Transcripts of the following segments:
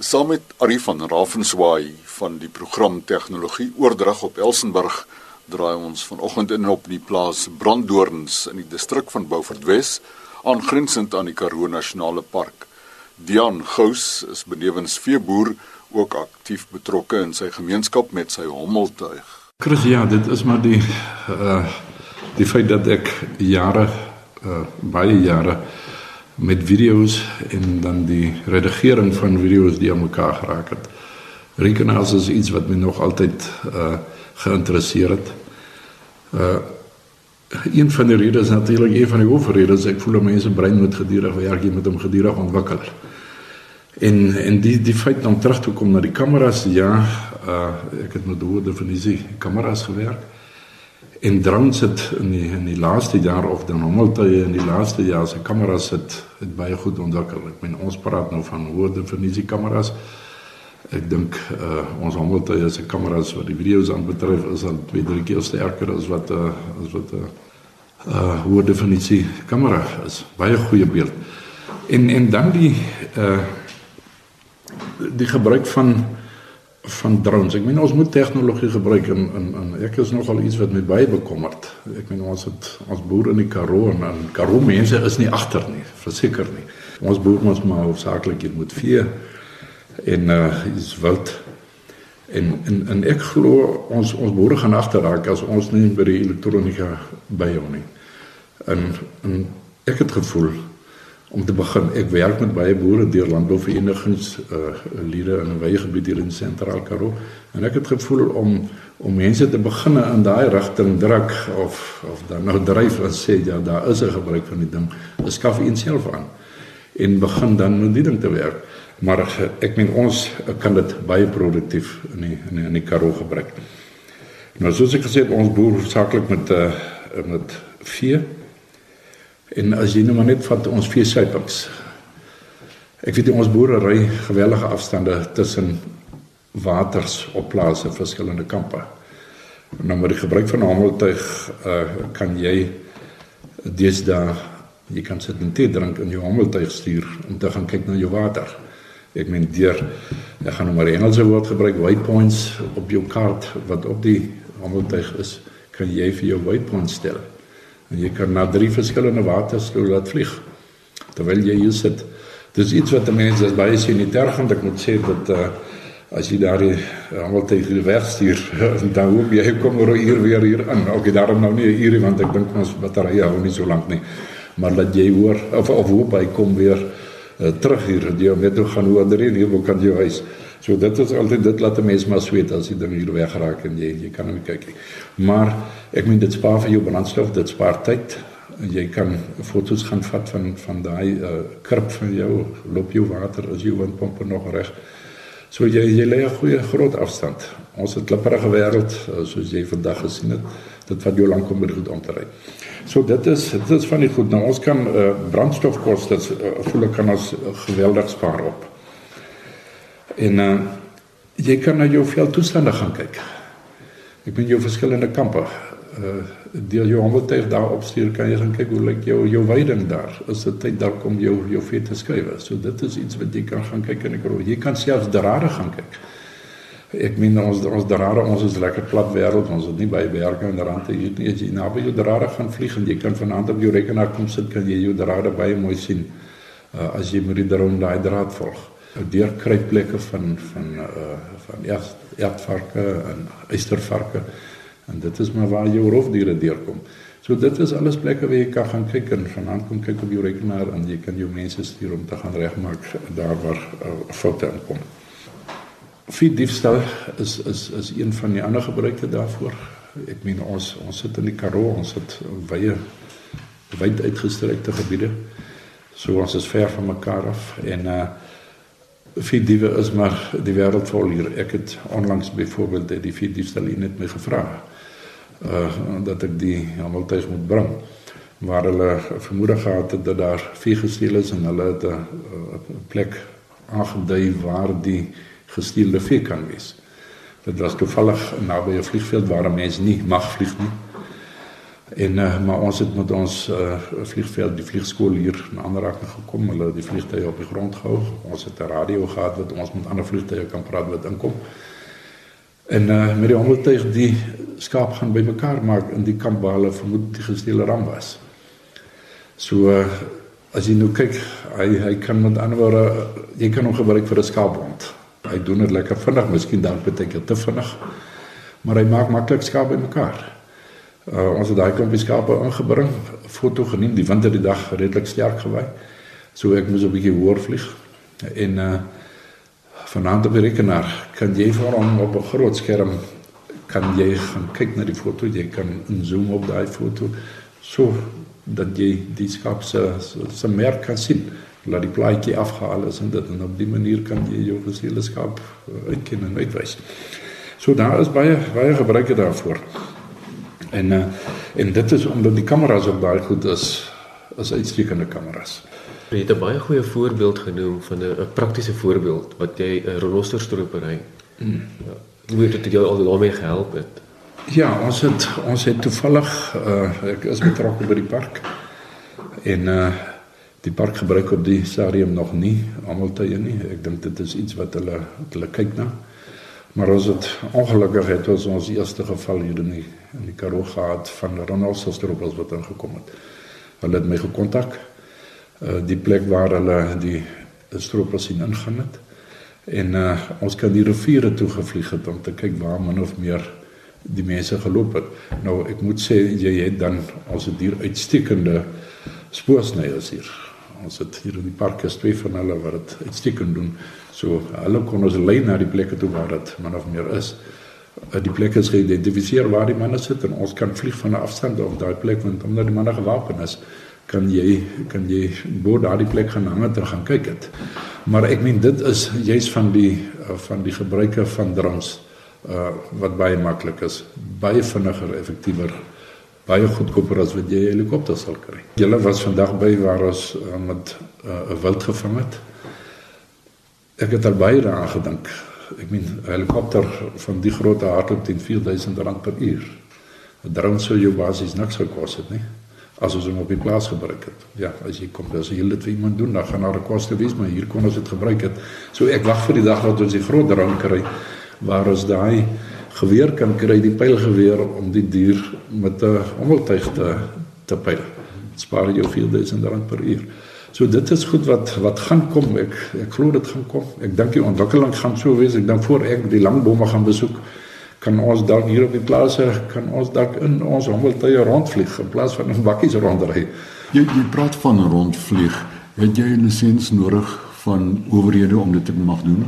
Saam met Ari van Ravenswaai van die program Tegnologie Oordrag op Elsenburg draai ons vanoggend in op die plaas Branddoorns in die distrik van Beaufort Wes, aangrensend aan die Karoo Nasionale Park. Dian Gous is benewens veeboer ook aktief betrokke in sy gemeenskap met sy hommeltuig. Chris, ja, dit is maar die uh die feit dat ek jare uh baie jare met video's en dan die redigering van video's die aan mekaar geraak het. Rekenaars is iets wat my nog altyd uh geïnteresseer het. Uh een van die redes natuurlik een van die hoofredes ek voel mense brein moet gedurig werk jy moet hom gedurig ontwikkel. En en die die feit om terug te kom na die kameras ja, uh ek het met hoë definisie kameras gewerk. En drones het in die in jaar of dan hommeltuie in die laaste jaar se kameras het het baie goed ontwikkel. Ek meen ons praat nou van hoë definisie kameras. Ek dink uh ons hommeltuie se kameras wat die video's aanbetref is al twee drie keer sterker as wat uh as wat 'n uh, uh hoë beeld. En en dan die uh die gebruik van van drones. Ek meen ons moet tegnologie gebruik en en, en ek is nogal iets wat my baie bekommerd. Ek meen ons het ons boere in die Karoo en, en Karoo mense is nie agter nie, verseker nie. Ons boer ons maar hoofsaaklik hier moet vee en uh is wild. En en en ek glo ons ons gaan agterraak as ons nie by die elektronika byhou nie. En en ek het gevoel om te begin. Ek werk met baie boere deur landbouverenigings uh lede in 'n wye gebied hier in Sentraal Karoo en ek het gevoel om om mense te begin in daai rigting druk of of dan nou dryf en sê ja, daar is 'n gebruik van die ding. Beskaf u self aan en begin dan met die ding te werk. Maar ek meen ons kan dit baie produktief in die, in die, in die Karoo gebruik. Nou soos ek gesê het ons boer saaklik met uh met vee En as jy nou maar net vat ons vee suipings. Ek weet ons boere ry gewellige afstande tussen waters op plase verskillende kampe. Nou met die gebruik van hameltuig uh, kan jy deesdae jy kan sit en tee drink in jou hameltuig stuur om te gaan kyk na jou water. Ek meen deur ek gaan nou maar die Engelse woord gebruik waypoints op jou kaart wat op die hameltuig is, kan jy vir jou waypoint stel. En jy kan na drie verskillende waters toe laat vlieg. Terwyl jy hier sit. Dis iets wat mense baie sien nie tergend ek moet sê dat uh, as jy daar almal tegen die weg stuur dan hoop jy kom oor hier weer hier aan. Ok, daarom nou nie hier want ek dink ons batterye hou nie so lank nie. Maar dat jy hoor of of hoop hy kom weer uh, terug hier. Jy weet hoe gaan hoe ander hier hoe kan jy huis. So dit is altyd dit laat 'n mens maar sweet as die ding hier wegraak en jy jy kan hom kyk. Maar ek meen dit spaar vir jou brandstof, dit spaar tyd. Jy kan foto's gaan vat van van daai uh, krip van jou, loop jou water as jou windpompe nog reg. So jy jy lê 'n goeie groot afstand. Ons het klipprige wêreld uh, soos jy vandag gesien het. Dit vat jou lank om dit goed om te ry. So dit is dit is van die goed. Nou ons kan uh, brandstofkoste uh, voel kan ons geweldig spaar op. En uh jy kan na jou veldtoestande gaan kyk. Ek ben jou verskillende kampe. Uh deel jou hommeltuig daar opstuur kan jy gaan kyk hoe lyk jou jou weiding daar. Is dit tyd daar kom jou jou vee te skuif. So dit is iets wat jy kan gaan kyk en ek glo jy kan selfs drade gaan kyk. Ek meen ons ons drade ons is lekker plat wêreld ons het nie baie berge en rande hier nie as jy naby jou drade gaan vlieg en jy kan vanaand op jou rekenaar kom sit kan jy jou drade baie mooi sien uh, as jy met die drone daai draad volg deurkruipplekke van van uh van ertvarke en eystervarke en dit is maar waar jou roofdiere deurkom. So dit is alles plekke waar jy kan gaan kyk en vanaand kom kyk op jou rekenaar en jy kan jou mense stuur om te gaan regmaak daar waar uh, foute inkom. Feed diefstal is is is een van die ander gebruike daarvoor. Ek meen ons ons sit in die Karoo, ons het wye wyd uitgestrekte gebiede. So ons is ver van mekaar af en uh vier diewe is maar die wêreld vol hier. Ek het onlangs byvoorbeeld die vier diefstal net my gevra. Uh dat ek die almaltyds moet bring. Maar hulle vermoed gehad het dat daar vier gesteel is en hulle het 'n plek aangedui waar die gesteelde vee kan wees. Dit was toevallig naby 'n vliegveld waar mense nie mag vlieg nie. En uh, maar ons het met ons uh, vliegveld die vliegskool hier in aanraking gekom. Hulle het die vliegtye op die grond gehou. Ons het 'n radio gehad wat ons met ander vliegtye kan praat wat inkom. En uh, met die hommeltuig die skaap gaan bymekaar maak in die kamp waar hulle vermoed die gesteelde ram was. So uh, as jy nou kyk, hy hy kan met ander woorde jy kan hom gebruik vir 'n skaapbond. Hy doen dit lekker vinnig, miskien dalk baie keer te vinnig. Maar hy maak maklik skaap bymekaar. Uh, ons het daai klompie skape ingebring, foto geneem, die wind het die dag redelik sterk gewy. So ek moes 'n bietjie hoër vlieg. En uh vanaand op die rekenaar kan jy vir hom op 'n groot skerm kan jy gaan kyk na die foto, jy kan inzoom op daai foto so dat jy die skaap se se merk kan sien. Laat die plaatjie afhaal is en dit en op die manier kan jy jou gesiele skaap uh, uitken en uitwys. So daar is baie baie gebruike daarvoor. En uh, en dit is omdat die kameras ook baie goed is as uitstekende kameras. Jy het 'n baie goeie voorbeeld genoem van 'n praktiese voorbeeld wat jy 'n renosterstropery. Mm. Ja, hoe het dit jou al daarmee gehelp het? Ja, ons het ons het toevallig uh, ek is betrokke by die park. En uh die park gebruik op die stadium nog nie almal tye nie. Ek dink dit is iets wat hulle hulle kyk na. Maar ons het ongelukkig het ons ons eerste geval hier in die in die Karoo gehad van renosterstroppels wat ingekom het. Hulle het my gekontak. Uh die plek waar hulle die stroppels sien ingaan het. En uh ons kan die riviere toe gevlieg het om te kyk waar min of meer die mense geloop het. Nou ek moet sê jy het dan ons het hier uitstekende spoorsnyers hier. Ons het hier in die park is twee van hulle wat dit uitstekend doen. So hulle kon ons lei na die plekke toe waar dit min of meer is. Uh, die plekke is geïdentifiseer waar die manne sit en ons kan vlieg van 'n afstand op daai plek want omdat die manne gewapen is, kan jy kan jy bo daardie plek gaan hang en gaan kyk dit. Maar ek meen dit is juis van die uh, van die gebruike van drones uh wat baie maklik is, baie vinniger, effektiewer, baie goedkoper as wat jy 'n helikopter sal kry. Julle was vandag by waar ons uh, met 'n uh, wild gevang het. Ek het al baie daaraan gedink ek meen 'n helikopter van die grootte hardloop teen 4000 rand per uur. 'n Drone sou jou basies niks gekos het nie as ons hom op die plaas gebruik het. Ja, as jy kom as jy dit vir iemand doen, dan gaan daar 'n koste wees, maar hier kon ons dit gebruik het. So ek wag vir die dag dat ons die groot drone kry waar ons daai geweer kan kry, die pylgeweer om die dier met 'n ommeltuig te te pyl. Dit spaar jou 4000 rand per uur. So dit is goed wat wat gaan kom. Ek ek glo dit gaan kom. Ek dink die ontwikkeling gaan so wees. Ek dink voor ek die langbome gaan besoek, kan ons dalk hier op die plase kan ons dalk in ons hommeltuie rondvlieg in plaas van in bakkies rondry. Jy jy praat van rondvlieg. Het jy 'n lisensie nodig van owerhede om dit te mag doen?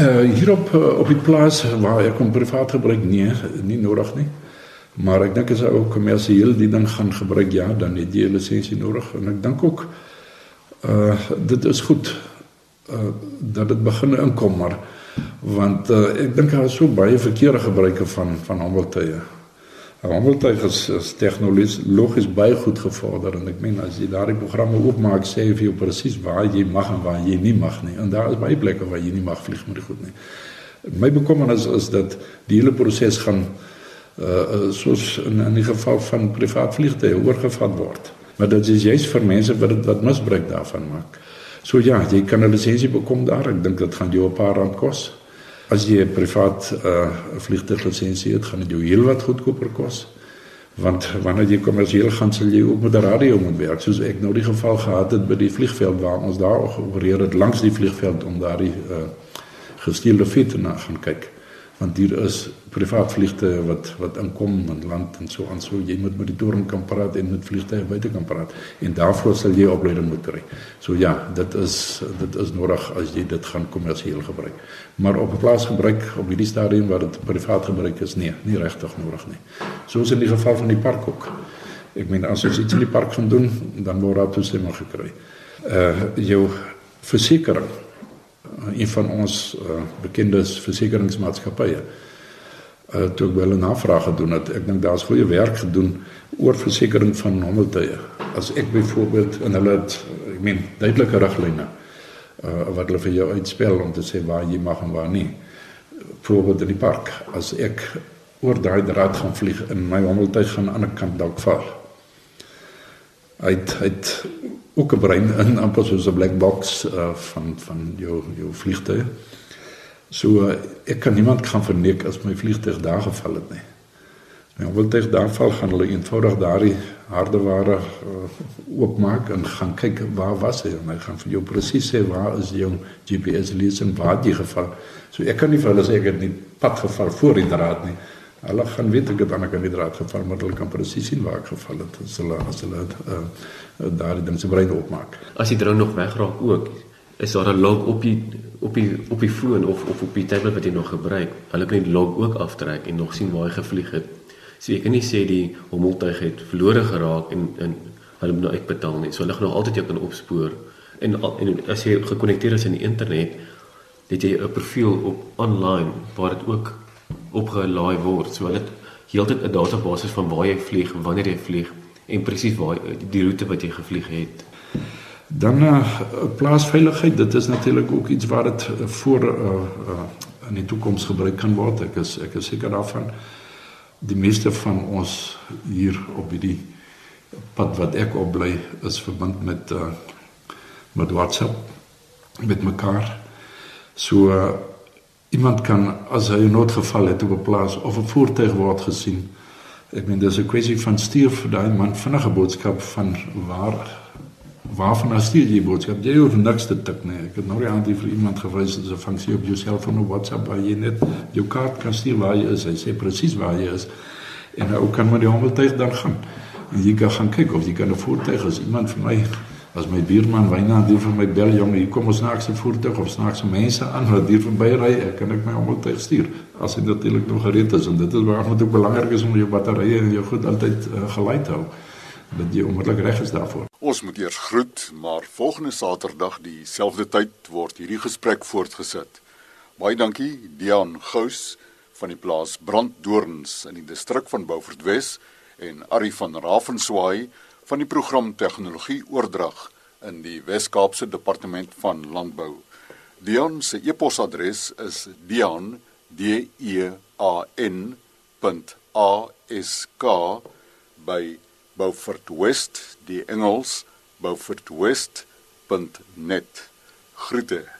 Uh hier op uh, op die plaas waar ek kom privaat gebruik nee, nie nodig nie. Maar ek dink as jy ook kommersieel die ding gaan gebruik ja, dan het jy 'n lisensie nodig en ek dink ook uh dit is goed uh dat dit begin inkom maar want uh, ek dink daar is so baie verkeerde gebruike van van handeltuie. Handeltuig is, is logies baie goed gevorder en ek meen as jy daardie programme oopmaak sê vir jou presies waar jy mag en waar jy nie mag nie en daar is baie plekke waar jy nie mag vlieg met die goed nie. Bekommernis is, dat die hele proses gaan uh in in geval van privaat vliegtye oorgevat word. Maar dit is juist vir mense wat wat misbruik daarvan maak. So ja, jy kan 'n lisensie bekom daar. Ek dink dit gaan jou 'n paar rand kos. As jy 'n privaat uh vliegtuiglisensie het, gaan dit jou heelwat goedkoper kos. Want wanneer jy kommersieel gaan, sal jy ook met 'n radio moet werk, soos ek nou die geval gehad het by die vliegveld waar ons daar geopereer het langs die vliegveld om daardie uh gesteelde fiets na gaan kyk want hier is privaat vliegtuie wat wat inkom en land en so aan so jy moet met die toren kan praat en met vliegtuie buite kan praat en daarvoor sal jy opleiding moet kry. So ja, dit is dit is nodig as jy dit gaan kommersieel gebruik. Maar op 'n plaas gebruik op hierdie stadium waar dit privaat gebruik is, nee, nie regtig nodig nie. Soos in die geval van die park ook. Ek meen as ons iets in die park gaan doen, dan word daar toestemming gekry. Uh jou versekerings een van ons uh, bekende versekeringsmaatskappye uh, toe ek wel 'n navraag gedoen het ek dink daar's goeie werk gedoen oor versekerings van hommeltuie as ek byvoorbeeld en hulle het ek meen duidelike riglyne uh, wat hulle vir jou uitspel om te sê waar jy mag en waar nie byvoorbeeld in die park as ek oor daai draad gaan vlieg en my hommeltuig gaan aan die ander kant dalk val. Hy het, hy het ook 'n brein in amper soos 'n black box uh, van van jou jou vliegtuig. So uh, ek kan niemand gaan verneek as my vliegtuig daar geval het nie. My hommeltuig daar val gaan hulle eenvoudig daardie hardeware uh, oopmaak en gaan kyk waar was hy en hy gaan vir jou presies sê waar is jou GPS lees en waar jy geval. So ek kan nie vir hulle sê ek het nie pad geval voor die draad nie. Hulle gaan weet ek het aan die draad geval, maar hulle kan presies sien waar ek geval het as hulle as hulle uh, daardie ding se brein opmaak. As die drone nog wegraak ook, is daar 'n log op die op die op die foon of of op die tablet wat jy nog gebruik. Hulle kan die log ook aftrek en nog sien waar hy gevlieg het. So jy kan nie sê die hommeltuig het verlore geraak en en hulle moet nou uitbetaal nie. So hulle gaan nog altyd jou kan opspoor. En en as jy gekonnekteer is aan die internet, het jy 'n profiel op online waar dit ook opgelaai word. So hulle het heeltyd 'n database van waar jy vlieg, wanneer jy vlieg en presies waar die roete wat jy gevlieg het. Dan uh, plaasveiligheid, dit is natuurlik ook iets wat dit voor uh, uh, in die toekoms gebruik kan word. Ek is ek is seker daarvan die meeste van ons hier op hierdie pad wat ek op bly is verbind met uh, met WhatsApp met mekaar. So uh, iemand kan as hy 'n noodgeval het op 'n plaas of 'n voertuig word gesien. Ek meen dis 'n kwessie van stuur vir daai man vinnige boodskap van waar waarvan as stuur jy boodskap? Jy hoef niks te tik nie. Ek het nou net vir iemand gewys dat 'n funksie op jou selfoon op WhatsApp waar jy net jou kaart kan stuur waar jy is. Hy sê presies waar jy is. En nou kan maar die hommeltuig dan gaan. En jy kan gaan kyk of jy kan 'n voertuig as iemand vir my as my buurman Wynand die vir my bel jong hier kom ons snaaks 'n voertuig of snaaks mense aan wat hier verby ry. Ek kan ek my hommeltuig stuur as dit natuurlik nog gereed is. En dit is waarom dit ook belangrik is om jou batterye en jou goed altyd uh, gelei te hou dat jy onmiddellik reg is daarvoor. Ons moet eers groet maar volgende saterdag dieselfde tyd word hierdie gesprek voortgesit baie dankie Dian Gous van die plaas Branddoorns in die distrik van Beaufort Wes en Ari van Ravenswaai van die program tegnologie oordrag in die Wes-Kaapse Departement van Landbou. Dion se e-posadres is dion d e a n .a s k by Beaufort West die Engels beaufortwest.net. Groete.